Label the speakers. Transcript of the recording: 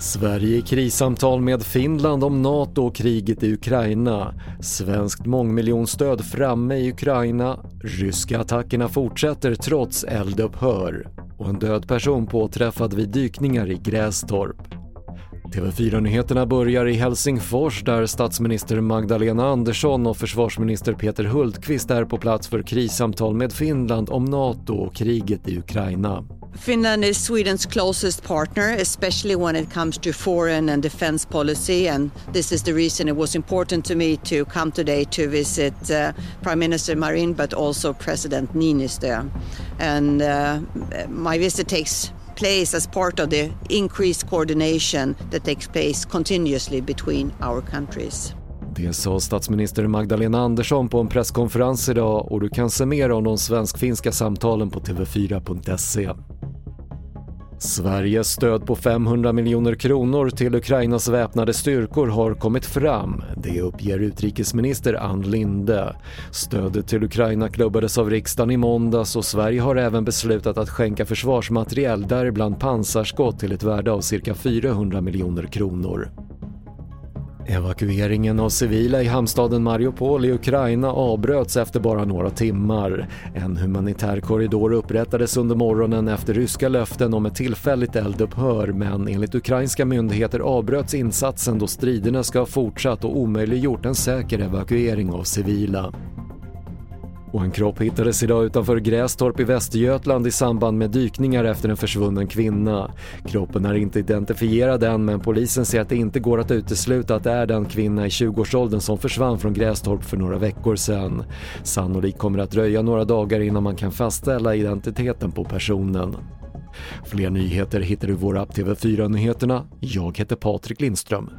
Speaker 1: Sverige i krissamtal med Finland om NATO och kriget i Ukraina. Svenskt mångmiljonstöd framme i Ukraina. Ryska attackerna fortsätter trots eldupphör. Och en död person påträffad vid dykningar i Grästorp. TV4-nyheterna börjar i Helsingfors där statsminister Magdalena Andersson och försvarsminister Peter Hultqvist är på plats för krissamtal med Finland om NATO och kriget i Ukraina.
Speaker 2: Finland is Sweden's closest partner, especially when it comes to foreign and defense policy. And this is the reason it was important to me to come today to visit uh, Prime Minister Marin, but also President Niinistö. And uh, my visit takes place as part of the increased coordination that takes place continuously between our countries.
Speaker 1: Det sa statsminister Magdalena Andersson på en presskonferens idag och du kan se mer om de svensk-finska samtalen på tv4.se. Sveriges stöd på 500 miljoner kronor till Ukrainas väpnade styrkor har kommit fram. Det uppger utrikesminister Ann Linde. Stödet till Ukraina klubbades av riksdagen i måndags och Sverige har även beslutat att skänka försvarsmateriel, däribland pansarskott till ett värde av cirka 400 miljoner kronor. Evakueringen av civila i hamnstaden Mariupol i Ukraina avbröts efter bara några timmar. En humanitär korridor upprättades under morgonen efter ryska löften om ett tillfälligt eldupphör men enligt ukrainska myndigheter avbröts insatsen då striderna ska ha fortsatt och omöjliggjort en säker evakuering av civila. Och en kropp hittades idag utanför Grästorp i Västergötland i samband med dykningar efter en försvunnen kvinna. Kroppen är inte identifierad än men polisen säger att det inte går att utesluta att det är den kvinna i 20-årsåldern som försvann från Grästorp för några veckor sedan. Sannolikt kommer det att dröja några dagar innan man kan fastställa identiteten på personen. Fler nyheter hittar du i vår app TV4 Nyheterna. Jag heter Patrik Lindström.